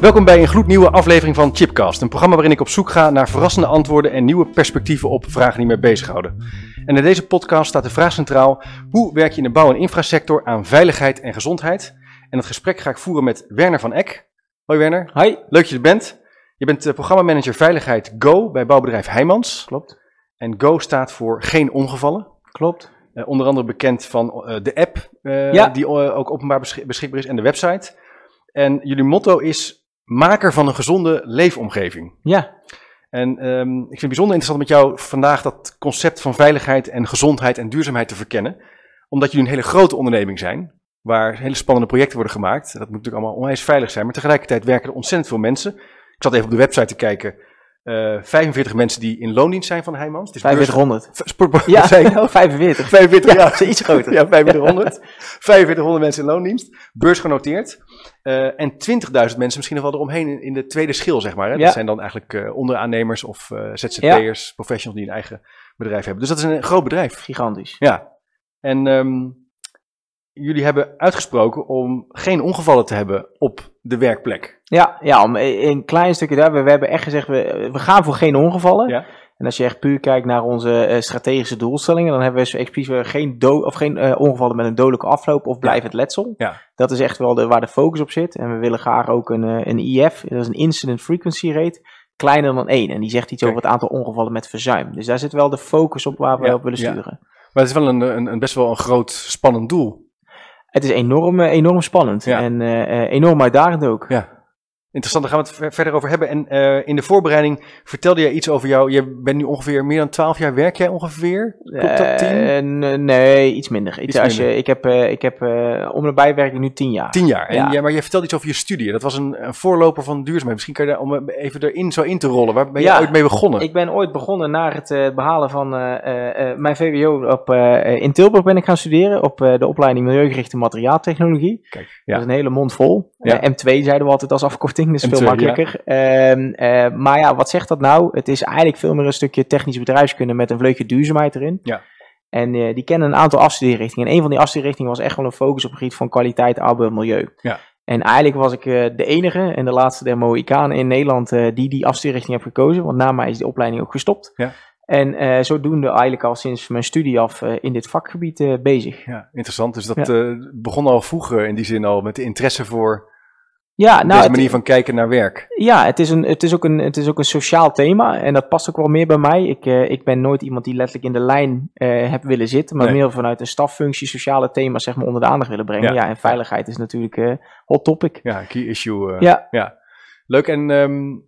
Welkom bij een gloednieuwe aflevering van Chipcast, een programma waarin ik op zoek ga naar verrassende antwoorden en nieuwe perspectieven op vragen die mij bezighouden. En in deze podcast staat de vraag centraal: hoe werk je in de bouw- en infrasector aan veiligheid en gezondheid? En het gesprek ga ik voeren met Werner van Eck. Hoi Werner. Hi. Leuk dat je er bent. Je bent uh, programmamanager veiligheid Go bij bouwbedrijf Heijmans. Klopt. En Go staat voor geen ongevallen. Klopt. Uh, onder andere bekend van uh, de app ja. die ook openbaar beschik beschikbaar is en de website. En jullie motto is maker van een gezonde leefomgeving. Ja. En um, ik vind het bijzonder interessant met jou vandaag dat concept van veiligheid en gezondheid en duurzaamheid te verkennen. Omdat jullie een hele grote onderneming zijn, waar hele spannende projecten worden gemaakt. Dat moet natuurlijk allemaal onwijs veilig zijn, maar tegelijkertijd werken er ontzettend veel mensen. Ik zat even op de website te kijken. Uh, 45 mensen die in loondienst zijn van Heijmans. 4500. Sport, ja, oh, 45. 45, ja. ja. iets groter. Ja, 4500. 4500 mensen in loondienst. Beursgenoteerd. Uh, en 20.000 mensen misschien nog wel eromheen in, in de tweede schil, zeg maar. Hè? Ja. Dat zijn dan eigenlijk uh, onderaannemers of ZZP'ers, ja. professionals die een eigen bedrijf hebben. Dus dat is een groot bedrijf. Gigantisch. Ja. En um, jullie hebben uitgesproken om geen ongevallen te hebben op de werkplek. Ja, ja om een klein stukje daar. We, we hebben echt gezegd, we, we gaan voor geen ongevallen. Ja. En als je echt puur kijkt naar onze uh, strategische doelstellingen, dan hebben we expliciet geen, do of geen uh, ongevallen met een dodelijke afloop of blijvend ja. letsel. Ja. Dat is echt wel de, waar de focus op zit. En we willen graag ook een, uh, een IF, dat is een Incident Frequency Rate, kleiner dan 1. En die zegt iets Kijk. over het aantal ongevallen met verzuim. Dus daar zit wel de focus op waar we ja. op willen sturen. Maar het is wel een, een, een best wel een groot, spannend doel. Het is enorm, enorm spannend en enorm uitdagend ook. Ja. Interessant, daar gaan we het verder over hebben. En uh, in de voorbereiding vertelde jij iets over jou. Je bent nu ongeveer meer dan 12 jaar. Werk jij ongeveer? Klopt dat tien? Uh, nee, iets minder. Iets als minder. Je, ik heb, uh, ik heb om en bij werk ik nu 10 jaar. 10 jaar. En, ja. ja. maar je vertelde iets over je studie. Dat was een, een voorloper van duurzaamheid. Misschien kan je daar om even erin zo in te rollen. Waar ben je ja, ooit mee begonnen? Ik ben ooit begonnen na het behalen van mijn VWO op, in Tilburg ben ik gaan studeren. Op de opleiding Milieugerichte Materiaaltechnologie. Kijk, ja. Dat is een hele mond vol. M2 zeiden we altijd als afkorting. Dus veel makkelijker. Ja. Um, uh, maar ja, wat zegt dat nou? Het is eigenlijk veel meer een stukje technisch bedrijfskunde met een vleugje duurzaamheid erin. Ja. En uh, die kennen een aantal afstudeerrichtingen. En een van die afstudeerrichtingen was echt wel een focus op het gebied van kwaliteit, arbeid en milieu. Ja. En eigenlijk was ik uh, de enige en de laatste der Mohikanen in Nederland die die afstudeerrichting heb gekozen. Want na mij is die opleiding ook gestopt. Ja. En uh, zodoende eigenlijk al sinds mijn studie af uh, in dit vakgebied uh, bezig. Ja, interessant. Dus dat ja. begon al vroeg in die zin al met de interesse voor ja, nou, deze manier van kijken naar werk. Ja, het is, een, het, is ook een, het is ook een sociaal thema en dat past ook wel meer bij mij. Ik, uh, ik ben nooit iemand die letterlijk in de lijn uh, heb willen zitten, maar nee. meer vanuit een staffunctie sociale thema's zeg maar onder de aandacht willen brengen. Ja, ja en veiligheid is natuurlijk uh, hot topic. Ja, key issue. ja. ja. Leuk, en um,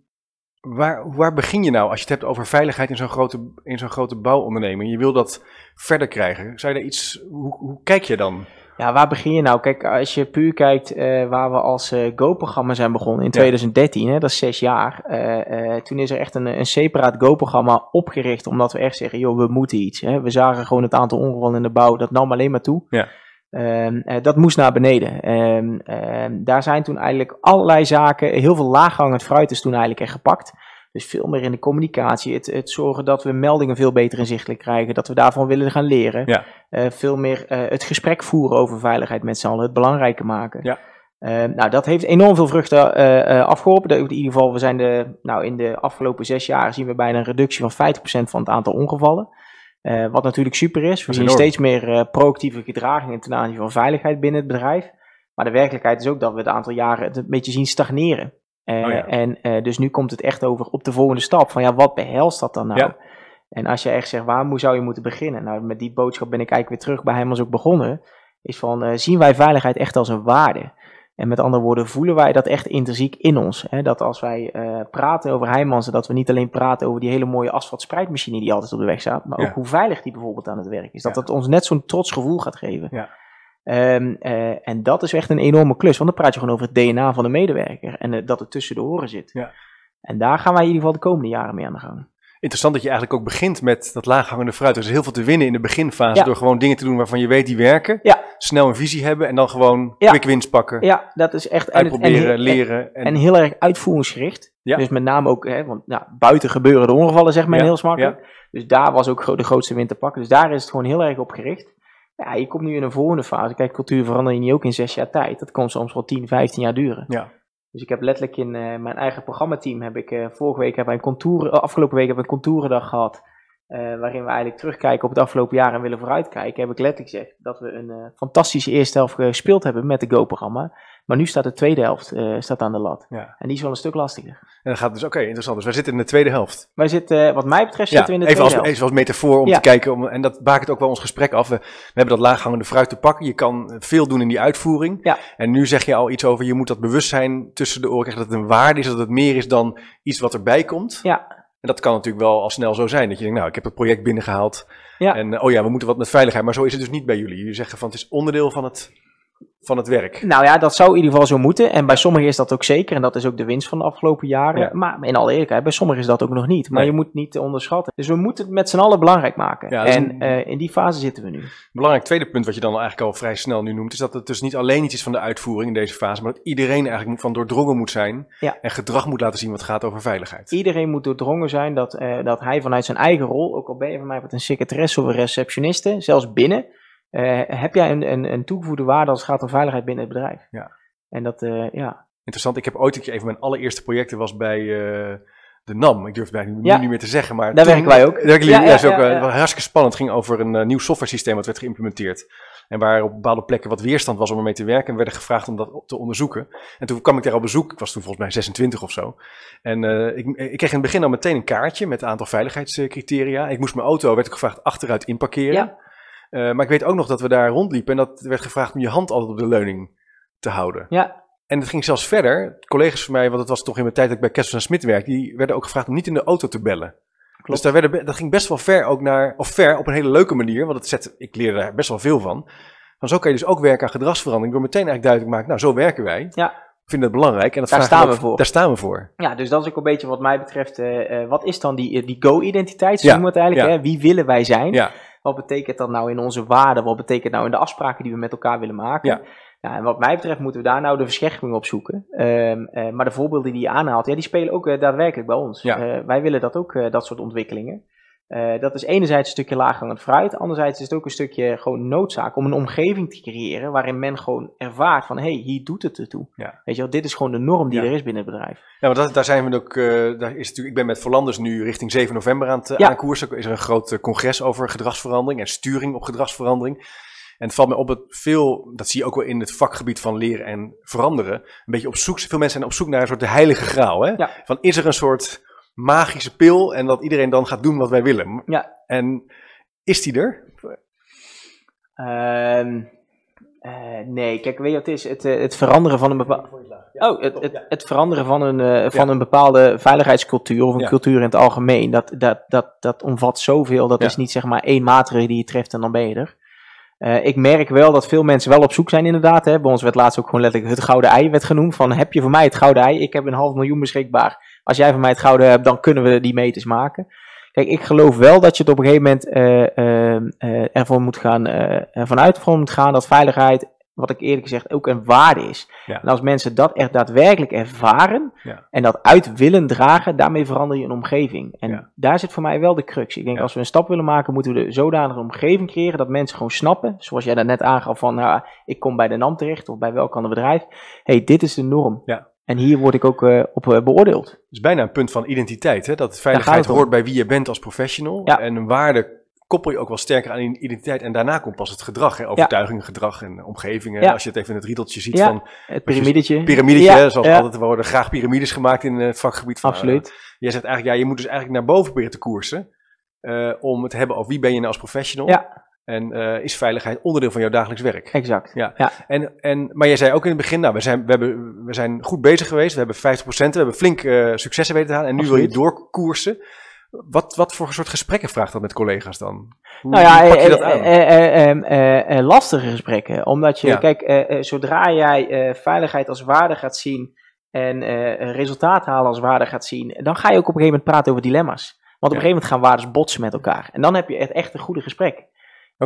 waar, waar begin je nou als je het hebt over veiligheid in zo'n grote, in zo'n grote bouwonderneming? Je wil dat verder krijgen. Zou je daar iets, hoe, hoe kijk je dan? Ja, waar begin je nou? Kijk, als je puur kijkt uh, waar we als uh, Go-programma zijn begonnen in 2013, ja. hè, dat is zes jaar. Uh, toen is er echt een, een separaat Go-programma opgericht, omdat we echt zeggen, joh, we moeten iets. Hè. We zagen gewoon het aantal ongevallen in de bouw, dat nam alleen maar toe. Ja. Uh, dat moest naar beneden. Uh, daar zijn toen eigenlijk allerlei zaken, heel veel laaghangend fruit is toen eigenlijk echt gepakt. Dus veel meer in de communicatie, het, het, zorgen dat we meldingen veel beter inzichtelijk krijgen, dat we daarvan willen gaan leren. Ja. Uh, veel meer uh, het gesprek voeren over veiligheid met z'n allen, het belangrijker maken. Ja. Uh, nou, dat heeft enorm veel vruchten afgeholpen. In ieder geval, we zijn de, nou, in de afgelopen zes jaar zien we bijna een reductie van 50% van het aantal ongevallen. wat natuurlijk super is. We zien enorm. steeds meer proactieve gedragingen ten aanzien van veiligheid binnen het bedrijf. Maar de werkelijkheid is ook dat we het aantal jaren het een beetje zien stagneren. Uh, oh ja. En uh, dus nu komt het echt over op de volgende stap. Van ja, wat behelst dat dan nou? Ja. En als je echt zegt, waar moet, zou je moeten beginnen? Nou, met die boodschap ben ik eigenlijk weer terug bij hem als ook begonnen. Is van, uh, zien wij veiligheid echt als een waarde? En met andere woorden, voelen wij dat echt intrinsiek in ons? Hè? Dat als wij praten over Heijmansen, dat we niet alleen praten over die hele mooie asfaltspreidmachine die altijd op de weg staat, maar ja. ook hoe veilig die bijvoorbeeld aan het werk is. Dat dat ons net zo'n trots gevoel gaat geven. Ja. Um, uh, en dat is echt een enorme klus, want dan praat je gewoon over het DNA van de medewerker en uh, dat het tussen de oren zit. Ja. En daar gaan wij in ieder geval de komende jaren mee aan de gang. Interessant dat je eigenlijk ook begint met dat laaghangende fruit. Er is heel veel te winnen in de beginfase ja. door gewoon dingen te doen waarvan je weet die werken. Ja. Snel een visie hebben en dan gewoon ja. quick wins pakken. Ja, dat is echt... Uitproberen, en, leren. En, en, heel erg uitvoeringsgericht. Ja. Dus met name ook, hè, want nou, buiten gebeuren de ongevallen zeg maar heel smakkelijk. Dus daar was ook de grootste win te pakken. Dus daar is het gewoon heel erg op gericht. Ja, je komt nu in een volgende fase. Kijk, cultuur verander je niet ook in zes jaar tijd. Dat kan soms wel 10, 15 jaar duren. Ja. Dus ik heb letterlijk in mijn eigen programmateam, heb ik vorige week hebben een contouren, afgelopen week hebben we een contourendag gehad. waarin we eigenlijk terugkijken op het afgelopen jaar en willen vooruitkijken, heb ik letterlijk gezegd dat we een fantastische eerste helft gespeeld hebben met de Go-programma. Maar nu staat de tweede helft uh, staat aan de lat. Ja. En die is wel een stuk lastiger. En dan gaat dus, oké, interessant. Dus wij zitten in de tweede helft. Wij zitten, eh, wat mij betreft, zitten we in de tweede als, helft. Even als metafoor om te kijken, om, en dat bakent ook wel ons gesprek af. We, we, hebben dat laaghangende fruit te pakken. Je kan veel doen in die uitvoering. En nu zeg je al iets over, je moet dat bewustzijn tussen de oren krijgen, dat het een waarde is, dat het meer is dan iets wat erbij komt. Ja. En dat kan natuurlijk wel al snel zo zijn. Dat je denkt, nou, ik heb het project binnengehaald. Ja. En oh ja, we moeten wat met veiligheid. Maar zo is het dus niet bij jullie. Jullie zeggen van, het is onderdeel van het van het werk. Nou ja, dat zou in ieder geval zo moeten. En bij sommigen is dat ook zeker. En dat is ook de winst van de afgelopen jaren. Maar in alle eerlijkheid, bij sommigen is dat ook nog niet. Maar je moet niet onderschatten. Dus we moeten het met z'n allen belangrijk maken. en eh, in die fase zitten we nu. Belangrijk tweede punt wat je dan eigenlijk al vrij snel nu noemt, is dat het dus niet alleen iets is van de uitvoering in deze fase, maar dat iedereen eigenlijk van doordrongen moet zijn en gedrag moet laten zien wat gaat over veiligheid. Iedereen moet doordrongen zijn dat, uh, dat hij vanuit zijn eigen rol, ook al ben je van mij wat een secretaresse of een receptioniste, zelfs binnen, uh, heb jij een, een, een, toegevoegde waarde als het gaat om veiligheid binnen het bedrijf? Ja. En dat, uh, ja. Interessant. Ik heb ooit een van mijn allereerste projecten was bij uh, de NAM. Ik durf het bijna nu niet meer te zeggen, maar... Daar werken wij ook. Daar werken jullie, ja, is ook hartstikke spannend. Het ging over een nieuw software systeem wat werd geïmplementeerd. En waar op bepaalde plekken wat weerstand was om ermee te werken. En we werden gevraagd om dat te onderzoeken. En toen kwam ik daar op bezoek. Ik was toen volgens mij 26 of zo. En ik, ik, kreeg in het begin al meteen een kaartje met een aantal veiligheidscriteria. Ik moest mijn auto, werd ik gevraagd, achteruit inparkeren. Ja. Uh, maar ik weet ook nog dat we daar rondliepen en dat werd gevraagd om je hand altijd op de leuning te houden. Ja. En het ging zelfs verder. Collega's van mij, want het was toch in mijn tijd dat ik bij Kessels en Smit werkte, die werden ook gevraagd om niet in de auto te bellen. Klopt. Dus daar werden, dat ging best wel ver ook naar, of ver op een hele leuke manier, want het zet, ik leerde daar best wel veel van. Maar zo kan je dus ook werken aan gedragsverandering door meteen eigenlijk duidelijk maken, nou zo werken wij. Ja. We vinden het belangrijk en dat daar staan we voor. Daar staan we voor. Ja, dus dat is ook een beetje wat mij betreft, uh, wat is dan die, die go-identiteit, zo ja. noemen we het eigenlijk, hè? wie willen wij zijn? Ja. Wat betekent dat nou in onze waarden? Wat betekent nou in de afspraken die we met elkaar willen maken? Ja. Ja, en wat mij betreft moeten we daar nou de verscherping op zoeken. Um, uh, maar de voorbeelden die je aanhaalt, ja, die spelen ook uh, daadwerkelijk bij ons. Ja. Uh, wij willen dat ook, dat soort ontwikkelingen. Uh, dat is enerzijds een stukje laaghangend fruit, anderzijds is het ook een stukje gewoon noodzaak om een omgeving te creëren waarin men gewoon ervaart van, hé, hey, hier doet het ertoe. Ja. Weet je wel, dit is gewoon de norm die er is binnen het bedrijf. Ja, maar dat, daar zijn we ook, uh, daar is natuurlijk, ik ben met Verlanders nu richting 7 november aan het ja. aankoersen. Is er een groot congres over gedragsverandering en sturing op gedragsverandering. En het valt me op dat veel, dat zie je ook wel in het vakgebied van leren en veranderen, een beetje op zoek, veel mensen zijn op zoek naar een soort de heilige graal. Hè? Ja. Van is er een soort magische pil en dat iedereen dan gaat doen wat wij willen. Ja. En is die er? Um, uh, nee, kijk, weet je wat het is? Het, het veranderen van een bepaalde. Oh, het, het, het, veranderen van een, uh, van een bepaalde veiligheidscultuur of een cultuur in het algemeen, dat, dat, dat, dat omvat zoveel. Dat is niet zeg maar één maatregel die je treft en dan ben je er. Uh, ik merk wel dat veel mensen wel op zoek zijn inderdaad. Hè. Bij ons werd laatst ook gewoon letterlijk het gouden ei werd genoemd. Van heb je voor mij het gouden ei? Ik heb een half miljoen beschikbaar als jij van mij het gouden hebt, dan kunnen we die meters maken. Kijk, ik geloof wel dat je het op een gegeven moment uh, uh, ervoor moet gaan, ervan uit moet gaan dat veiligheid, wat ik eerlijk gezegd ook een waarde is. En als mensen dat echt daadwerkelijk ervaren en dat uit willen dragen, daarmee verander je een omgeving. En daar zit voor mij wel de crux. Ik denk als we een stap willen maken, moeten we de zodanige omgeving creëren dat mensen gewoon snappen, zoals jij dat net aangaf van, nou, ik kom bij de NAM terecht of bij welk ander bedrijf. hey, dit is de norm. Ja. En hier word ik ook uh, op uh, beoordeeld. Het is bijna een punt van identiteit. Hè? Dat veiligheid hoort bij wie je bent als professional. Ja. En een waarde koppel je ook wel sterker aan identiteit. En daarna komt pas het gedrag. Hè? Overtuigingen, gedrag en omgevingen. Als je het even in het riedeltje ziet van... Het piramidetje. Piramidetje, zoals altijd. We worden graag piramides gemaakt in het vakgebied. Van, Absoluut. Uh, jij zegt eigenlijk, ja, je moet dus eigenlijk naar boven proberen te koersen. om het te hebben over wie ben je nou als professional. Ja. En uh, is veiligheid onderdeel van jouw dagelijks werk? Exact. Ja. ja. En, en, maar jij zei ook in het begin, nou, we zijn, we hebben, we zijn goed bezig geweest. We hebben 50%, we hebben flink uh, successen weten te halen. En nu wil je doorkoersen. Wat, wat voor soort gesprekken vraagt dat met collega's dan? Hoe, nou ja, pak je dat aan? lastige gesprekken. Omdat je, kijk, zodra jij veiligheid als waarde gaat zien en resultaat halen als waarde gaat zien, dan ga je ook op een gegeven moment praten over dilemma's. Want op een gegeven moment gaan waardes botsen met elkaar. En dan heb je echt, echt een goede gesprek.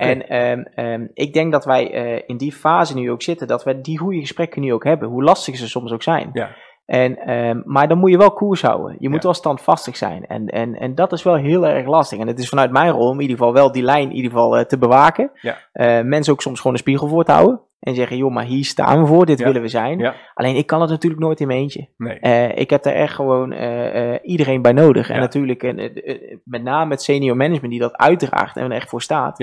En um, um, ik denk dat wij uh, in die fase nu ook zitten, dat we die goede gesprekken nu ook hebben, hoe lastig ze soms ook zijn. Ja. En, ehm, maar dan moet je wel koers houden. Je moet wel standvastig zijn. En, en, en dat is wel heel erg lastig. En het is vanuit mijn rol om in ieder geval wel die lijn in ieder geval te bewaken. Ja. mensen ook soms gewoon een spiegel voor te houden. En zeggen, joh, maar hier staan we voor, dit willen we zijn. Alleen ik kan het natuurlijk nooit in mijn eentje. Nee. Uh, ik heb er echt gewoon uh, uh, iedereen bij nodig. En natuurlijk met name het senior management die dat uitdraagt en er echt voor staat.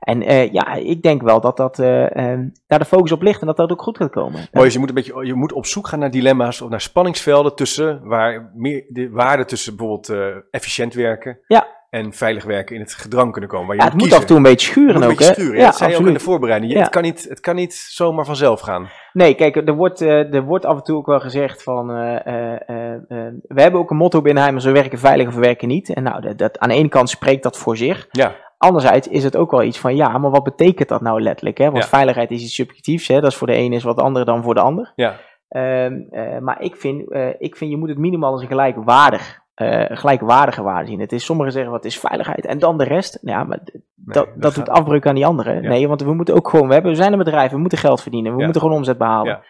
Ja. En ja, ik denk wel dat dat, ehm, daar de focus op ligt en dat dat ook goed gaat komen. Mooi, dus je moet, een beetje, je moet op zoek gaan naar dilemma's of naar spanningsvelden tussen waar meer de waarde tussen bijvoorbeeld efficiënt werken. Ja en veilig werken in het gedrang kunnen komen. Waar je ja, het moet af en toe een beetje schuren ook. Schuren, ja, dat zei je ook in de voorbereiding. Het, kan niet, het kan niet zomaar vanzelf gaan. Nee, kijk, er wordt, uh, er wordt af en toe ook wel gezegd van... Uh, uh, we hebben ook een motto binnen Heimers, we werken veilig of we werken niet. En nou, dat, dat, aan de ene kant spreekt dat voor zich. Ja. Anderzijds is het ook wel iets van, ja, maar wat betekent dat nou letterlijk? Hè? Want veiligheid is iets subjectiefs, hè? dat is voor de ene is wat andere dan voor de ander. Ja. Ehm, maar ik vind, ik vind, je moet het minimaal als een gelijkwaardig uh, gelijkwaardige waarde zien. Het is, sommigen zeggen wat is veiligheid en dan de rest. Ja, maar dat, dat, doet afbreuk aan die anderen. Nee, want we moeten ook gewoon, we, hebben, we zijn een bedrijf, we moeten geld verdienen, we moeten gewoon omzet behalen.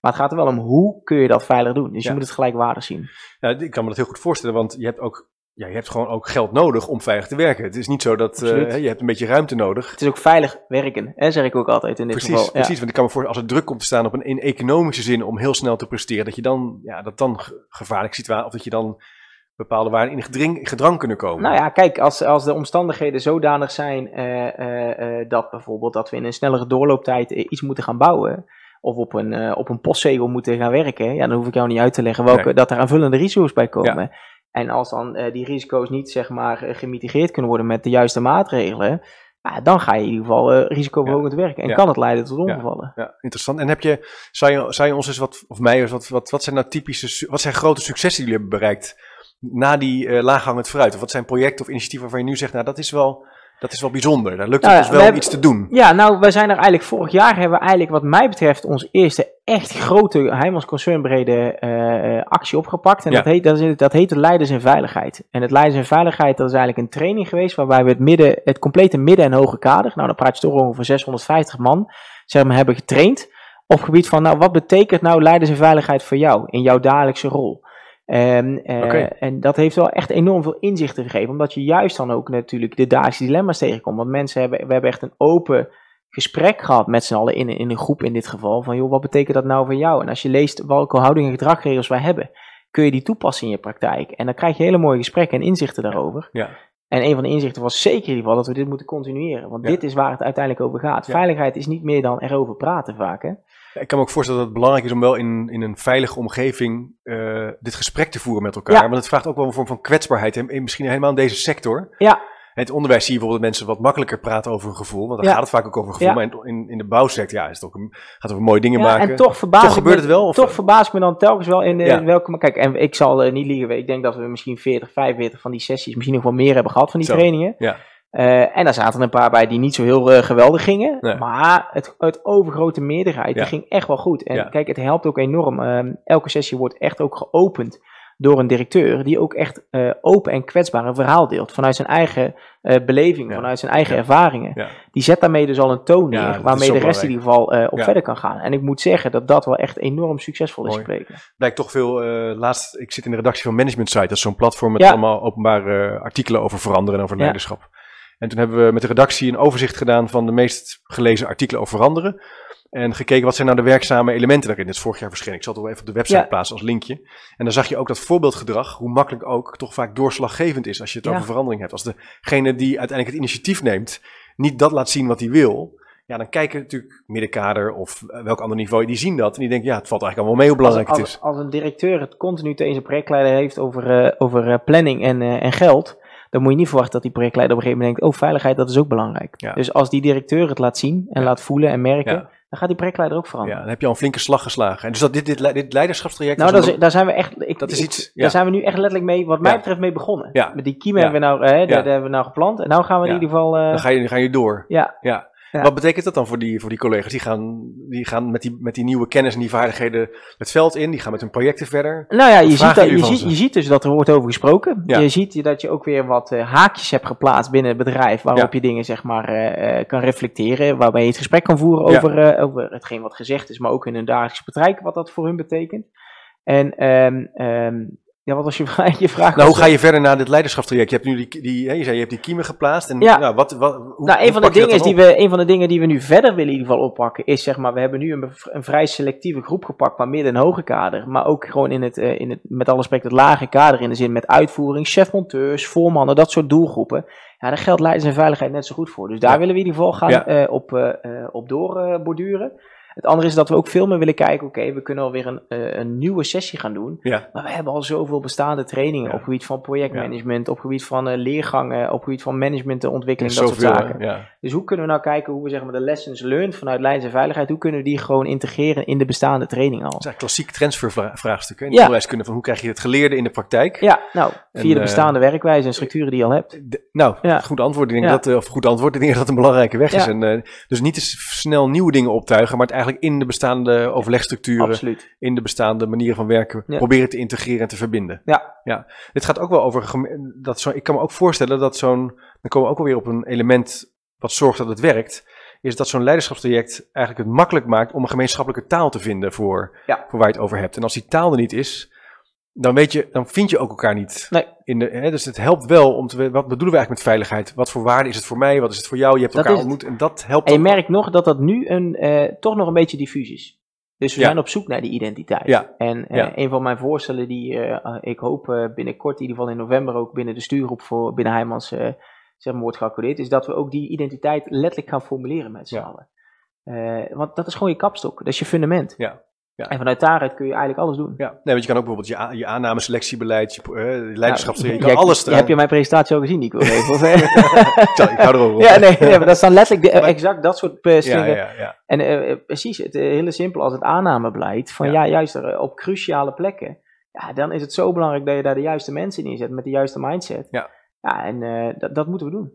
Maar het gaat er wel om hoe kun je dat veilig doen. Dus je moet het gelijkwaardig zien. Ja, ik kan me dat heel goed voorstellen, want je hebt ook ja, je hebt gewoon ook geld nodig om veilig te werken. Het is niet zo dat uh, je hebt een beetje ruimte nodig. Het is ook veilig werken, hè, zeg ik ook altijd in dit precies, geval. Precies, want ik kan me voorstellen, als er druk komt te staan op een in economische zin om heel snel te presteren, dat je dan, ja, dat dan gevaarlijk situatie, of dat je dan bepaalde waarden in gedring, gedrang kunnen komen. Nou ja, kijk, als, als de omstandigheden zodanig zijn uh, uh, dat bijvoorbeeld dat we in een snellere doorlooptijd iets moeten gaan bouwen, of op een, op een postzegel moeten gaan werken, ja, dan hoef ik jou niet uit te leggen welke, dat er aanvullende risico's bij komen. En als dan die risico's niet zeg maar gemitigeerd kunnen worden met de juiste maatregelen, ja, dan ga je in ieder geval uh, risicoverhogend ja. werken. En kan het leiden tot ongevallen. Ja, interessant. En heb je, zou je, zou je ons eens wat, of mij eens wat, wat, wat zijn nou typische, wat zijn grote successen die jullie hebben bereikt na die uh, laaghangend fruit? Of wat zijn projecten of initiatieven waarvan je nu zegt, nou dat is wel, dat is wel bijzonder. Daar lukt het nou, dus wel iets te doen. Ja, nou, wij zijn er eigenlijk vorig jaar hebben we eigenlijk wat mij betreft ons eerste echt grote Heimans concernbrede uh, actie opgepakt. En dat, heet, dat, is, dat heet Leiders in Veiligheid. En het Leiders in Veiligheid, dat is eigenlijk een training geweest waarbij we het, midden, het complete midden- en hoge kader, nou dan praat je toch over 650 man, zeg maar, hebben getraind op gebied van, nou wat betekent nou Leiders in Veiligheid voor jou in jouw dagelijkse rol? En, uh, en dat heeft wel echt enorm veel inzichten gegeven, omdat je juist dan ook natuurlijk de dagelijkse dilemma's tegenkomt. Want mensen hebben, we hebben echt een open gesprek gehad met z'n allen in, in een groep in dit geval, van joh, wat betekent dat nou voor jou? En als je leest welke houding en gedragregels wij hebben, kun je die toepassen in je praktijk. En dan krijg je hele mooie gesprekken en inzichten daarover. Ja. En een van de inzichten was zeker in ieder geval dat we dit moeten continueren. Want dit is waar het uiteindelijk over gaat. Veiligheid is niet meer dan erover praten vaak. Hè? Ik kan me ook voorstellen dat het belangrijk is om wel in, in een veilige omgeving uh, dit gesprek te voeren met elkaar. Want het vraagt ook wel een vorm van kwetsbaarheid. En misschien helemaal in deze sector. Ja. In het onderwijs zie je bijvoorbeeld mensen wat makkelijker praten over een gevoel. Want dan gaat het vaak ook over gevoel. Maar in, in de bouwsector ja, is het ook een, gaat over mooie dingen maken. En toch, verbaas toch gebeurt het wel? Of? Toch verbaas ik me dan telkens wel in, in welke... Kijk, en ik zal uh, niet liegen. Ik denk dat we misschien 40, 45 van die sessies, misschien nog wel meer hebben gehad van die trainingen. Ja. Uh, en daar zaten een paar bij die niet zo heel uh, geweldig gingen. Maar het, het overgrote meerderheid die ging echt wel goed. En kijk, het helpt ook enorm. Uh, elke sessie wordt echt ook geopend door een directeur die ook echt uh, open en kwetsbaar een verhaal deelt. Vanuit zijn eigen beleving, vanuit zijn eigen ervaringen. Die zet daarmee dus al een toon neer waarmee de rest in ieder geval op verder kan gaan. En ik moet zeggen dat dat wel echt enorm succesvol is gebleken. Blijkt toch veel, laatst, ik zit in de redactie van Management Site, dat is zo'n platform met allemaal openbare artikelen over veranderen en over leiderschap. En toen hebben we met de redactie een overzicht gedaan van de meest gelezen artikelen over veranderen. En gekeken wat zijn nou de werkzame elementen daarin. Dit is vorig jaar verschenen. Ik zal het wel even op de website plaatsen als linkje. En dan zag je ook dat voorbeeldgedrag, hoe makkelijk ook, toch vaak doorslaggevend is als je het over verandering hebt. Als degene die uiteindelijk het initiatief neemt, niet dat laat zien wat hij wil. Ja, dan kijken natuurlijk middenkader of welk ander niveau, die zien dat. En die denken, ja, het valt eigenlijk allemaal mee hoe belangrijk als, het is. Als een directeur het continu tegen zijn projectleider heeft over, uh, over uh, planning en, uh, en geld dan moet je niet verwachten dat die projectleider op een gegeven moment denkt, oh veiligheid, dat is ook belangrijk. Dus als die directeur het laat zien en laat voelen en merken, dan gaat die projectleider ook veranderen. Ja, dan heb je al een flinke slag geslagen. En dus dat dit, dit, dit leiderschapstraject... Nou, dat daar zijn we echt... Ik, dat is iets, daar zijn we nu echt letterlijk mee, wat mij betreft, mee begonnen. Met die kiem hebben we nou, hè, hebben we nou geplant. En nou gaan we in ieder geval... Uh, dan ga je, ga je door. Ja. ja. Wat betekent dat dan voor die, voor die collega's? Die gaan, die gaan met, die, met die nieuwe kennis en die vaardigheden het veld in, die gaan met hun projecten verder. Nou ja, je ziet, dat, je, ziet, je ziet dus dat er wordt over gesproken. Je ziet dat je ook weer wat uh, haakjes hebt geplaatst binnen het bedrijf, waarop je dingen zeg maar uh, kan reflecteren, waarbij je het gesprek kan voeren over, over hetgeen wat gezegd is, maar ook in hun dagelijkse praktijk, wat dat voor hun betekent. En um, ja, wat was je, je vraag? Nou, hoe ga je verder naar dit leiderschapstraject? Je hebt nu die, die je zei, je hebt die kiemen geplaatst. En, ja. Nou, wat, wat, hoe, nou, een van, de dingen is die we, een van de dingen die we nu verder willen in ieder geval oppakken, is zeg maar, we hebben nu een, een vrij selectieve groep gepakt, maar midden- en hoge kader. Maar ook gewoon in het, uh, in het met alle respect, het lage kader in de zin met uitvoering, chefmonteurs, voormannen, dat soort doelgroepen. Ja, daar geldt leiders en veiligheid net zo goed voor. Dus daar willen we in ieder geval gaan ja. uh, op, uh, op doorborduren. Het andere is dat we ook veel meer willen kijken, oké, we kunnen alweer een, uh, een nieuwe sessie gaan doen. Ja. Maar we hebben al zoveel bestaande trainingen ja. op gebied van projectmanagement, ja. op gebied van uh, leergangen, op gebied van managementontwikkeling, dat soort zaken. Dus hoe kunnen we nou kijken hoe we zeg maar, de lessons learned vanuit leidens en veiligheid, hoe kunnen we die gewoon integreren in de bestaande training al? Dat zijn klassiek transfervraagstukken. In ja. kunnen van hoe krijg je het geleerde in de praktijk? Ja, nou, via en, de bestaande uh, werkwijze en structuren die je al hebt. De, nou, goed antwoord. Ik denk dat, of goed antwoord, ik denk dat dat een belangrijke weg is. En, dus niet te snel nieuwe dingen optuigen, maar het eigenlijk in de bestaande overlegstructuren, Absoluut. in de bestaande manieren van werken, Ja. proberen te integreren en te verbinden. Ja. ja. Dit gaat ook wel over, dat zo, ik kan me ook voorstellen dat zo'n, dan komen we ook alweer op een element wat zorgt dat het werkt, is dat zo'n leiderschapstraject eigenlijk het makkelijk maakt om een gemeenschappelijke taal te vinden voor, Ja. voor waar je het over hebt. En als die taal er niet is, dan weet je, dan vind je ook elkaar niet. Nee. In de, hè, dus het helpt wel om te weten, wat bedoelen we eigenlijk met veiligheid? Wat voor waarde is het voor mij? Wat is het voor jou? Je hebt Dat elkaar ontmoet en dat helpt En je merkt nog dat dat nu een, eh, toch nog een beetje diffuus is. Dus we Ja. zijn op zoek naar die identiteit. Ja. En eh, Ja. een van mijn voorstellen die eh, ik hoop binnenkort, in ieder geval in november ook binnen de stuurgroep voor binnen Heijmans zeg maar, wordt geaccordeerd, is dat we ook die identiteit letterlijk gaan formuleren met z'n Ja. allen. Want dat is gewoon je kapstok, dat is je fundament. Ja. Ja. En vanuit daaruit kun je eigenlijk alles doen. Ja, nee, want je kan ook bijvoorbeeld je, je aanname, selectiebeleid, je, eh, je kan alles eraan. Heb je mijn presentatie al gezien, Nico? Even, of, ik, hou erover op. ja, nee, nee, maar dat staan letterlijk de- exact dat soort eh, ja, ja, ja. En eh, precies, het hele simpel als het aannamebeleid. Van Ja. ja, juist er, op cruciale plekken. Ja, dan is het zo belangrijk dat je daar de juiste mensen in zet met de juiste mindset. Ja. Ja, en dat, dat moeten we doen.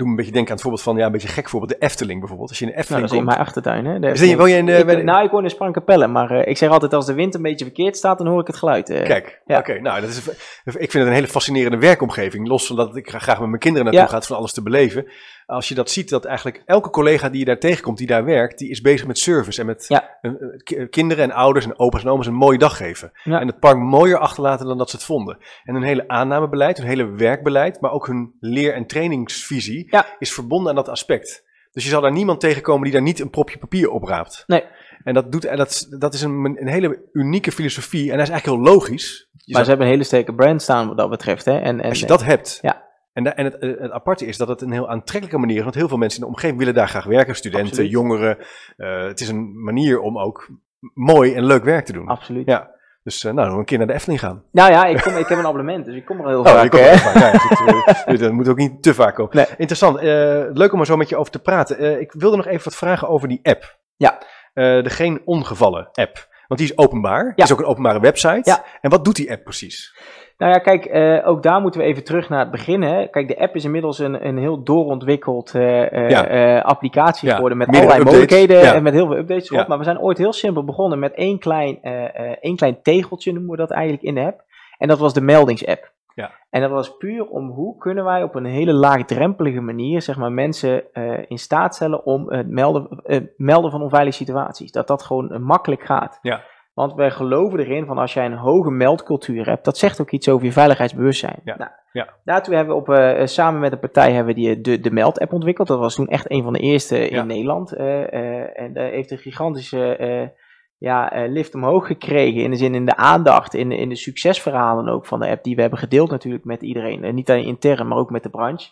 Doe me een beetje denken aan het voorbeeld van, ja, een beetje gek voorbeeld, de Efteling bijvoorbeeld. Als je in de Nou, Efteling dat is in komt. mijn achtertuin. Hè. De- dat- woon je in de- ik, de- nou, ik woon in Sprankapelle, maar eh, ik zeg altijd als de wind een beetje verkeerd staat, dan hoor ik het geluid. eh. Kijk, Ja. oké, nou, dat is, ik vind het een hele fascinerende werkomgeving. Los van dat ik graag met mijn kinderen naartoe Ja. ga, van alles te beleven. Als je dat ziet, dat eigenlijk elke collega die je daar tegenkomt, die daar werkt, die is bezig met service en met Ja. eh, ki- kinderen en ouders en opa's en oma's een mooie dag geven. En het park mooier achterlaten dan dat ze het vonden. En hun hele aannamebeleid, hun hele werkbeleid, maar ook hun leer- en trainingsvisie Ja. is verbonden aan dat aspect. Dus je zal daar niemand tegenkomen die daar niet een propje papier op raapt. Nee. En dat, doet, en dat, dat is een, een hele unieke filosofie. En dat is eigenlijk heel logisch. Je Maar zou- ze hebben een hele sterke brand staan wat dat betreft. Hè. En, en, als je dat hebt. Ja. En, en het, eh, het aparte is dat het een heel aantrekkelijke manier is. Want heel veel mensen in de omgeving willen daar graag werken. Studenten, Absoluut. jongeren. Eh, het is een manier om ook mooi en leuk werk te doen. Absoluut. Ja. Dus eh, nou, een keer naar de Efteling gaan. Nou ja, ik, kom, ik heb een abonnement, dus ik kom er heel Oh, vaak. je komt er vaak. Ja, eh, dat moet ook niet te vaak komen. Nee. Interessant. Eh, leuk om er zo met je over te praten. Ik wilde nog even wat vragen over die app. Ja. De Geen Ongevallen app. Want die is openbaar. Ja. is ook een openbare website. Ja. En wat doet die app precies? Nou ja, kijk, eh, ook daar moeten we even terug naar het begin. Hè. Kijk, de app is inmiddels een, een heel doorontwikkeld eh, eh, Ja. applicatie Ja, geworden. Met allerlei updates. mogelijkheden Ja. en met heel veel updates erop. Maar we zijn ooit heel simpel begonnen met één klein, één klein tegeltje, noemen we dat eigenlijk in de app. En dat was de meldingsapp. Ja. En dat was puur om hoe kunnen wij op een hele laagdrempelige manier zeg maar, mensen in staat stellen om het melden, melden van onveilige situaties. Dat dat gewoon makkelijk gaat. Ja. Want wij geloven erin van als jij een hoge meldcultuur hebt, dat zegt ook iets over je veiligheidsbewustzijn. Ja, Nou, ja. Daartoe hebben we op, eh, samen met een partij hebben we die, de, de Meld-app ontwikkeld. Dat was toen echt een van de eerste in. Nederland. eh, eh, en daar heeft een gigantische eh, ja, eh, lift omhoog gekregen. In de zin in de aandacht, in, in de succesverhalen ook van de app. Die we hebben gedeeld natuurlijk met iedereen. En niet alleen intern, maar ook met de branche.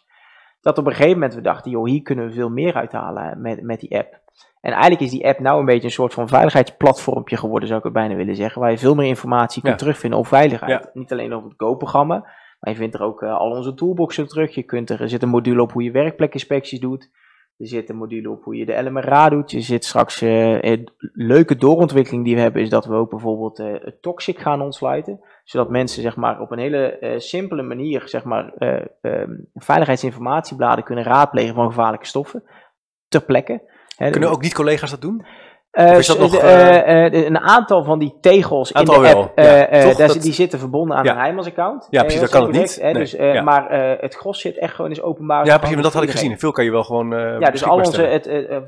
Dat op een gegeven moment we dachten, joh, hier kunnen we veel meer uithalen met, met die app. En eigenlijk is die app nou een beetje een soort van veiligheidsplatformpje geworden, zou ik het bijna willen zeggen. Waar je veel meer informatie kunt Ja. terugvinden over veiligheid. Ja. Niet alleen over het Go-programma, maar je vindt er ook eh, al onze toolboxen terug. Je kunt er, er zit een module op hoe je werkplekinspecties doet. Er zit een module op hoe je de LMRA doet. Je zit straks, eh, een leuke doorontwikkeling die we hebben, is dat we ook bijvoorbeeld eh, het toxic gaan ontsluiten. Zodat mensen zeg maar, op een hele eh, simpele manier zeg maar, eh, ehm, veiligheidsinformatiebladen kunnen raadplegen van gevaarlijke stoffen. Ter plekke. Kunnen ook niet collega's dat doen? Uh, nog, uh, uh, een aantal van die tegels in de app, ja, dat... die zitten verbonden aan een Heimans-account. Ja, precies, dat kan het niet. Dus, ja. Maar het gros zit echt gewoon is openbaar. Ja, precies, maar dat had ik gezien. Veel kan je wel gewoon Ja, dus al onze, het,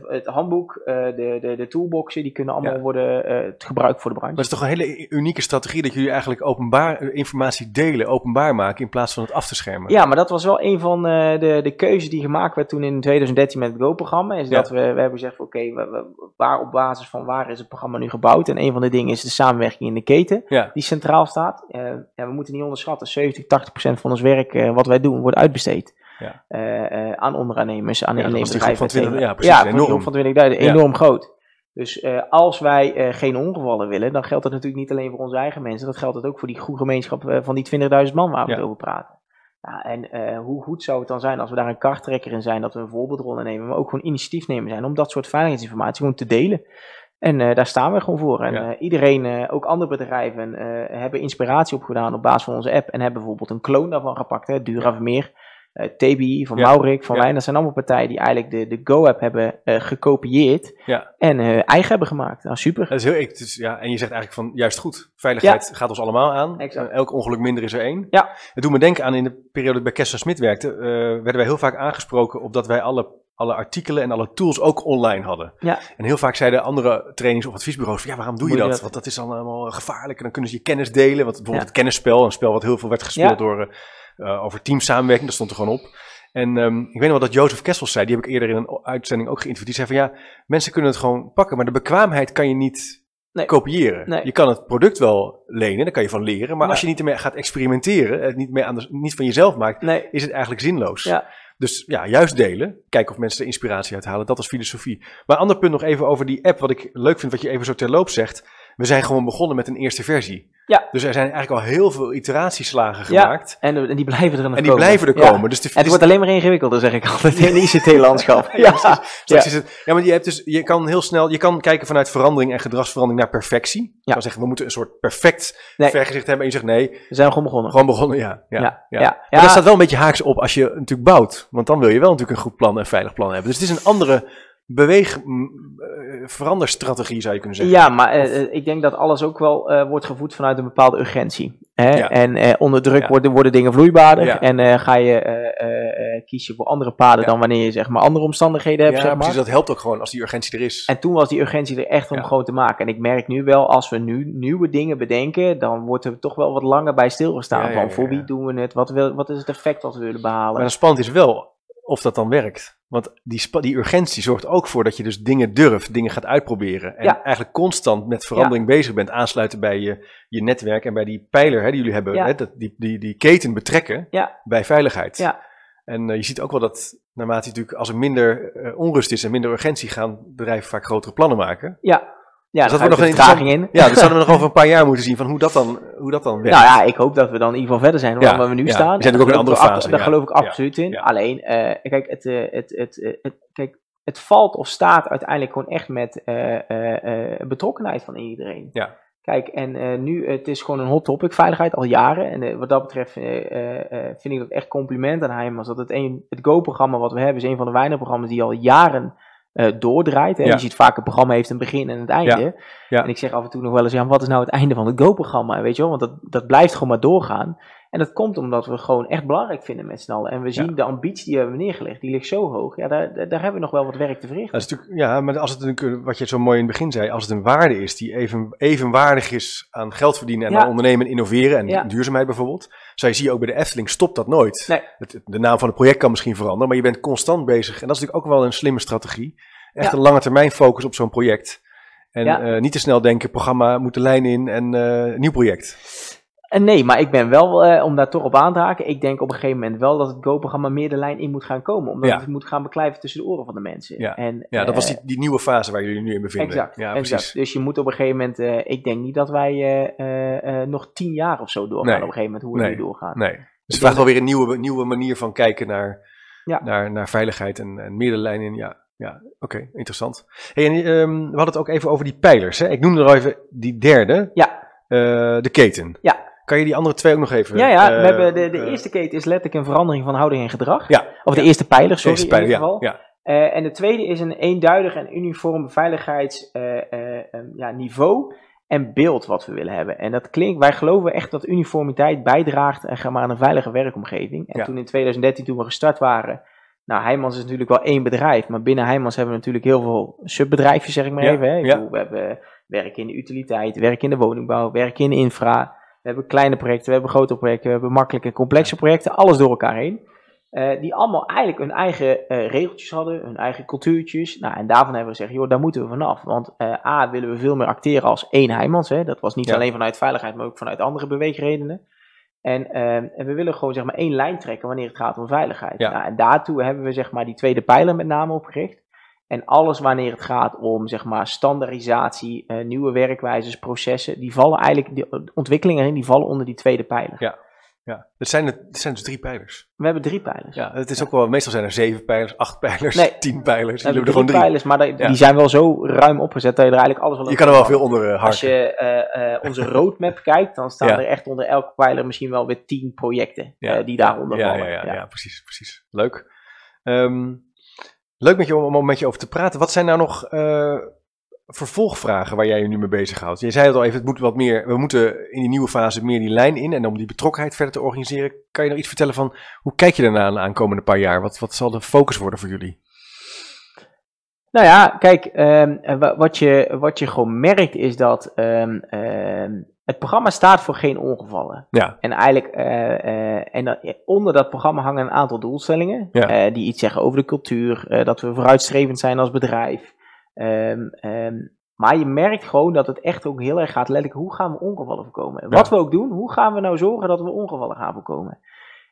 het, handboek, de, de, de toolboxen, die kunnen allemaal worden gebruikt voor de branche. Dat is toch een hele unieke strategie dat jullie eigenlijk openbaar informatie delen, openbaar maken, in plaats van het af te schermen. Ja, maar dat was wel een van de, de keuzes die gemaakt werd toen in 2013 met het Go-programma. Is dat we, we hebben gezegd, oké, waar op basis van waar is het programma nu gebouwd. En een van de dingen is de samenwerking in de keten, die centraal staat. Uh, ja, we moeten niet onderschatten, 70, 80 procent van ons werk, uh, wat wij doen, wordt uitbesteed. Ja. Uh, aan onderaannemers, aan ja, innemersbedrijven. Van 20, ja, precies, ja, enorm. van 20.000, enorm groot. Dus als wij geen ongevallen willen, dan geldt dat natuurlijk niet alleen voor onze eigen mensen. Dat geldt het ook voor die goede gemeenschap van die 20.000 man waar we het over praten. Ja, en uh, hoe goed zou het dan zijn als we daar een karttrekker in zijn, dat we een voorbeeldrol nemen, maar ook gewoon initiatiefnemer zijn om dat soort veiligheidsinformatie gewoon te delen. En uh, daar staan we gewoon voor. En ja. uh, iedereen, ook andere bedrijven, hebben inspiratie opgedaan op basis van onze app en hebben bijvoorbeeld een kloon daarvan gepakt, hè, Dura Vermeer. Uh, TBI, van ja. Maurik, van ja. Wijn. Dat zijn allemaal partijen die eigenlijk de, de Go-app hebben uh, gekopieerd ja. en uh, eigen hebben gemaakt. Nou, super. Dat is heel, dus, ja, en je zegt eigenlijk van, juist goed, veiligheid gaat ons allemaal aan. elk ongeluk minder is er één. Ja. Het doet me denken aan in de periode dat ik bij Kessler Smit werkte, werden wij heel vaak aangesproken op dat wij alle alle artikelen en alle tools ook online hadden. Ja. En heel vaak zeiden andere trainings- of adviesbureaus van, ja, waarom doe je, dat? Want dat is dan allemaal gevaarlijk en dan kunnen ze je kennis delen. Want bijvoorbeeld het kennisspel, een spel wat heel veel werd gespeeld door over teamsamenwerking, dat stond er gewoon op. En um, ik weet nog wel dat Jozef Kessels zei, die heb ik eerder in een uitzending ook geïnterviewd. Die zei van ja, mensen kunnen het gewoon pakken, maar de bekwaamheid kan je niet nee. kopiëren. Nee. Je kan het product wel lenen, daar kan je van leren. Maar als je niet ermee gaat experimenteren, het niet, meer aan de, niet van jezelf maakt, nee. is het eigenlijk zinloos. Ja. Dus ja, juist delen. Kijken of mensen er inspiratie uit halen. Dat is filosofie. Maar een ander punt nog even over die app. Wat ik leuk vind, wat je even zo terloop zegt. We zijn gewoon begonnen met een eerste versie. Ja. Dus er zijn eigenlijk al heel veel iteratieslagen gemaakt. Ja, en, en die blijven er dan En die blijven er komen. Dus de, en het wordt alleen maar ingewikkelder, zeg ik altijd, in ICT-landschap. ja, ja. Is het, ja, maar je, hebt dus, je kan heel snel, je kan kijken vanuit verandering en gedragsverandering naar perfectie. Je kan zeggen, we moeten een soort perfect nee. vergezicht hebben. En je zegt, nee. We zijn gewoon begonnen. Gewoon begonnen, ja. ja, ja. ja. ja. Maar dat staat wel een beetje haaks op als je natuurlijk bouwt. Want dan wil je wel natuurlijk een goed plan en veilig plan hebben. Dus het is een andere beweeg, uh, veranderstrategie zou je kunnen zeggen. Ja, maar uh, ik denk dat alles ook wel uh, wordt gevoed vanuit een bepaalde urgentie. Hè? Ja. En onder druk ja. worden, worden dingen vloeibaarder ja. en ga je kies je voor andere paden dan wanneer je zeg maar andere omstandigheden hebt. Ja, zeg maar. precies, dat helpt ook gewoon als die urgentie er is. En toen was die urgentie er echt om gewoon te maken. En ik merk nu wel, als we nu nieuwe dingen bedenken, dan wordt er toch wel wat langer bij stilgestaan. van voor wie doen we het, wat, wil, wat is het effect wat we willen behalen. Maar het spannend is wel of dat dan werkt. Want die, die urgentie zorgt ook voor dat je dus dingen durft, dingen gaat uitproberen. En ja. eigenlijk constant met verandering ja. bezig bent, aansluiten bij je, je netwerk en bij die pijler hè, die jullie hebben, ja. hè, dat, die, die, die keten betrekken bij veiligheid. Ja. En uh, je ziet ook wel dat naarmate natuurlijk als er minder uh, onrust is en minder urgentie, gaan bedrijven vaak grotere plannen maken. Ja. Ja, dus dat wordt nog een vertraging in. Ja, dat zouden we nog over een paar jaar moeten zien van hoe dat dan, hoe dat dan werkt. Nou ja, ik hoop dat we dan in ieder geval verder zijn dan ja, waar we nu ja. staan. We zijn ook in een andere fase. Daar geloof ik absoluut in. Alleen, uh, kijk, het, uh, het, het, het, kijk, het valt of staat uiteindelijk gewoon echt met uh, betrokkenheid van iedereen. Ja. Kijk, en nu, het is gewoon een hot topic, veiligheid, al jaren. En wat dat betreft vind ik dat echt compliment aan hem. Als dat het, een, het Go-programma wat we hebben, is een van de weinige programma's die al jaren uh, doordraait. Ja. Je ziet vaak een programma heeft een begin en een einde. Ja. Ja. En ik zeg af en toe nog wel eens, ja, wat is nou het einde van het Go-programma? Weet je wel, want dat, dat blijft gewoon maar doorgaan. En dat komt omdat we gewoon echt belangrijk vinden met z'n allen. En we zien de ambitie die we hebben neergelegd, die ligt zo hoog. Ja, daar, daar hebben we nog wel wat werk te verrichten. Dat is natuurlijk, ja, maar als het een, wat je zo mooi in het begin zei, als het een waarde is die even, evenwaardig is aan geld verdienen en aan ondernemen en innoveren en duurzaamheid bijvoorbeeld. Zo je zie ook bij de Efteling, stopt dat nooit. Nee. Het, de naam van het project kan misschien veranderen, maar je bent constant bezig. En dat is natuurlijk ook wel een slimme strategie. Echt een lange termijn focus op zo'n project. En uh, niet te snel denken, programma moet de lijn in en uh, nieuw project. En nee, maar ik ben wel, uh, om daar toch op aan te haken, ik denk op een gegeven moment wel dat het Go-programma meer de lijn in moet gaan komen. Omdat ja. het moet gaan beklijven tussen de oren van de mensen. Ja, en, ja dat was die, die, nieuwe fase waar jullie nu in bevinden. Exact, ja, exact. Precies. Dus je moet op een gegeven moment, ik denk niet dat wij nog tien jaar of zo doorgaan nee. op een gegeven moment, hoe we nee. nu doorgaan. Nee, dus het vraagt wel weer een nieuwe, nieuwe manier van kijken naar, naar, naar veiligheid en, en meer de lijn in, ja. Ja, oké, okay, interessant. Hey, en, um, we hadden het ook even over die pijlers. Hè? Ik noemde er al even die derde. Ja. De keten. Ja. Kan je die andere twee ook nog even... Ja, ja. Uh, we hebben de, de uh, eerste keten is letterlijk een verandering van houding en gedrag. Ja. Of de eerste pijler, sorry. De eerste pijler, in ieder geval. ja. ja. en de tweede is een eenduidig en uniform veiligheidsniveau ja, en beeld wat we willen hebben. En dat klinkt, wij geloven echt dat uniformiteit bijdraagt aan een veilige werkomgeving. En toen in 2013, toen we gestart waren, nou, Heijmans is natuurlijk wel één bedrijf, maar binnen Heijmans hebben we natuurlijk heel veel subbedrijfjes, zeg ik maar even. Hè. Ik bedoel, we hebben werk in de utiliteit, werk in de woningbouw, werk in de infra. We hebben kleine projecten, we hebben grote projecten, we hebben makkelijke en complexe projecten, alles door elkaar heen. Uh, die allemaal eigenlijk hun eigen uh, regeltjes hadden, hun eigen cultuurtjes. Nou, en daarvan hebben we gezegd, joh, daar moeten we vanaf. Want uh, A, willen we veel meer acteren als één Heijmans. Hè? Dat was niet alleen vanuit veiligheid, maar ook vanuit andere beweegredenen. En, en, we willen gewoon zeg maar één lijn trekken wanneer het gaat om veiligheid. Ja. Nou, en daartoe hebben we zeg maar die tweede pijler met name opgericht. En alles wanneer het gaat om zeg maar standaardisatie, uh, nieuwe werkwijzes, processen, die vallen eigenlijk, die ontwikkelingen in, die vallen onder die tweede pijler. Ja, ja. Het, zijn, het zijn dus drie pijlers. We hebben drie pijlers. Ja, het is ook wel, meestal zijn er zeven pijlers, acht pijlers, nee, tien pijlers. We hebben er gewoon drie pijlers, maar die, die zijn wel zo ruim opgezet dat je er eigenlijk alles wel Je kan er wel veel onder uh, Als je uh, uh, onze roadmap kijkt, dan staan er echt onder elke pijler misschien wel weer tien projecten die daaronder vallen. Ja, ja, ja, precies, precies. Leuk. Um, Leuk met je om, om met je over te praten. Wat zijn nou nog uh, vervolgvragen waar jij je nu mee bezighoudt? Je zei het al even, het moet wat meer, we moeten in die nieuwe fase meer die lijn in. En om die betrokkenheid verder te organiseren, kan je nog iets vertellen van hoe kijk je daarna aan de aankomende paar jaar? Wat, wat zal de focus worden voor jullie? Nou ja, kijk, um, wat, je, wat je gewoon merkt is dat um, um, het programma staat voor geen ongevallen. Ja. En eigenlijk, uh, uh, en dat, onder dat programma hangen een aantal doelstellingen. Ja. Uh, die iets zeggen over de cultuur, dat we vooruitstrevend zijn als bedrijf. Um, um, maar je merkt gewoon dat het echt ook heel erg gaat letterlijk, hoe gaan we ongevallen voorkomen? Ja. Wat we ook doen, hoe gaan we nou zorgen dat we ongevallen gaan voorkomen?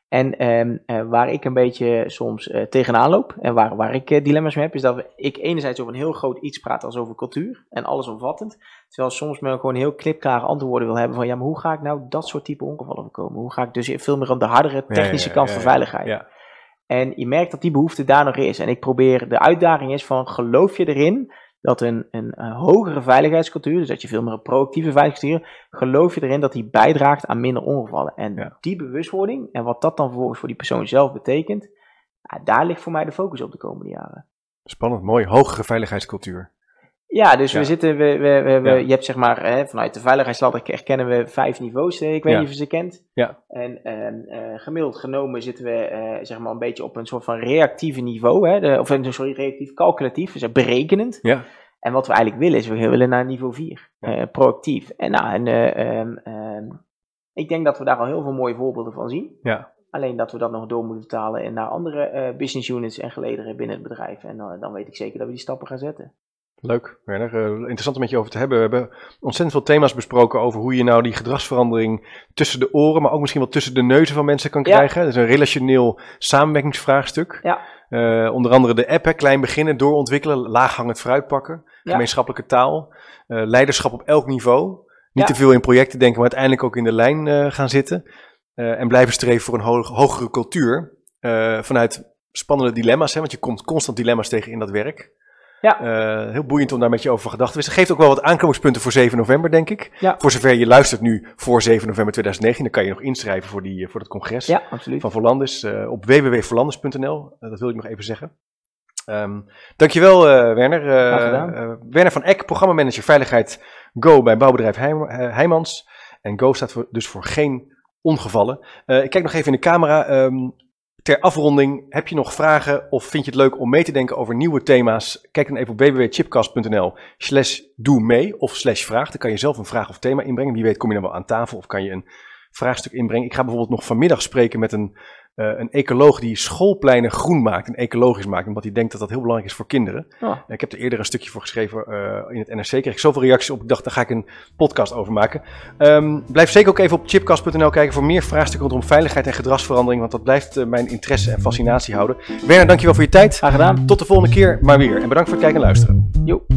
En um, uh, waar ik een beetje soms uh, tegenaan loop en waar, waar ik uh, dilemma's mee heb, is dat we, ik enerzijds over een heel groot iets praat als over cultuur en allesomvattend. Terwijl soms men gewoon heel klipklare antwoorden wil hebben van ja, maar hoe ga ik nou dat soort type ongevallen voorkomen? Hoe ga ik dus veel meer op de hardere technische ja, ja, kant van veiligheid? En je merkt dat die behoefte daar nog is. En ik probeer, de uitdaging is van geloof je erin dat een, een, een, hogere veiligheidscultuur, dus dat je veel meer een proactieve veiligheidscultuur, geloof je erin dat die bijdraagt aan minder ongevallen. En die bewustwording en wat dat dan vervolgens voor die persoon zelf betekent, ja, daar ligt voor mij de focus op de komende jaren. Spannend, mooi. Hogere veiligheidscultuur. Ja, dus we zitten, we, we, we, je hebt zeg maar, hè, vanuit de veiligheidsladder herkennen we vijf niveaus, ik weet niet of je ze kent. Ja. En uh, gemiddeld genomen zitten we uh, zeg maar een beetje op een soort van reactieve niveau, hè, de, of sorry, reactief calculatief, dus berekenend. Ja. En wat we eigenlijk willen is, we willen naar niveau 4, ja. uh, proactief. En nou, en, um, um, ik denk dat we daar al heel veel mooie voorbeelden van zien. Ja. Alleen dat we dat nog door moeten vertalen naar andere business units en gelederen binnen het bedrijf. En dan weet ik zeker dat we die stappen gaan zetten. Leuk, Werner. Uh, interessant om met je over te hebben. We hebben ontzettend veel thema's besproken over hoe je nou die gedragsverandering tussen de oren, maar ook misschien wel tussen de neuzen van mensen kan krijgen. Dat is een relationeel samenwerkingsvraagstuk. Ja. Uh, onder andere de app, hè, klein beginnen, doorontwikkelen, laaghangend fruit pakken, gemeenschappelijke taal, uh, leiderschap op elk niveau. Niet te veel in projecten denken, maar uiteindelijk ook in de lijn gaan zitten. en blijven streven voor een hogere cultuur. vanuit spannende dilemma's, hè, want je komt constant dilemma's tegen in dat werk. Ja. Uh, heel boeiend om daar met je over gedacht te wisselen. Geeft ook wel wat aankomingspunten voor 7 november, denk ik. Ja. Voor zover je luistert nu voor 7 november 2019, dan kan je nog inschrijven voor, die, voor het congres ja, absoluut. van Volandis uh, op www.volandis.nl. Uh, dat wil ik nog even zeggen. Um, dankjewel, Werner. Werner van Eck, programmamanager Veiligheid Go bij bouwbedrijf Heijmans. En Go staat voor, dus voor geen ongevallen. ik kijk nog even in de camera. Um, Ter afronding, heb je nog vragen of vind je het leuk om mee te denken over nieuwe thema's? Kijk dan even op www.chipcast.nl slash doe mee of slash vraag. Dan kan je zelf een vraag of thema inbrengen. Wie weet kom je dan wel aan tafel of kan je een vraagstuk inbrengen. Ik ga bijvoorbeeld nog vanmiddag spreken met een eh, een ecoloog die schoolpleinen groen maakt en ecologisch maakt, omdat hij denkt dat dat heel belangrijk is voor kinderen. Eh, ik heb er eerder een stukje voor geschreven eh, in het NRC, kreeg ik zoveel reacties op, ik dacht daar ga ik een podcast over maken. Ehm, blijf zeker ook even op chipcast.nl kijken voor meer vraagstukken rondom veiligheid en gedragsverandering, want dat blijft mijn interesse en fascinatie houden. Werner, dankjewel voor je tijd. Graag gedaan. Tot de volgende keer maar weer. En bedankt voor het kijken en luisteren. Joep.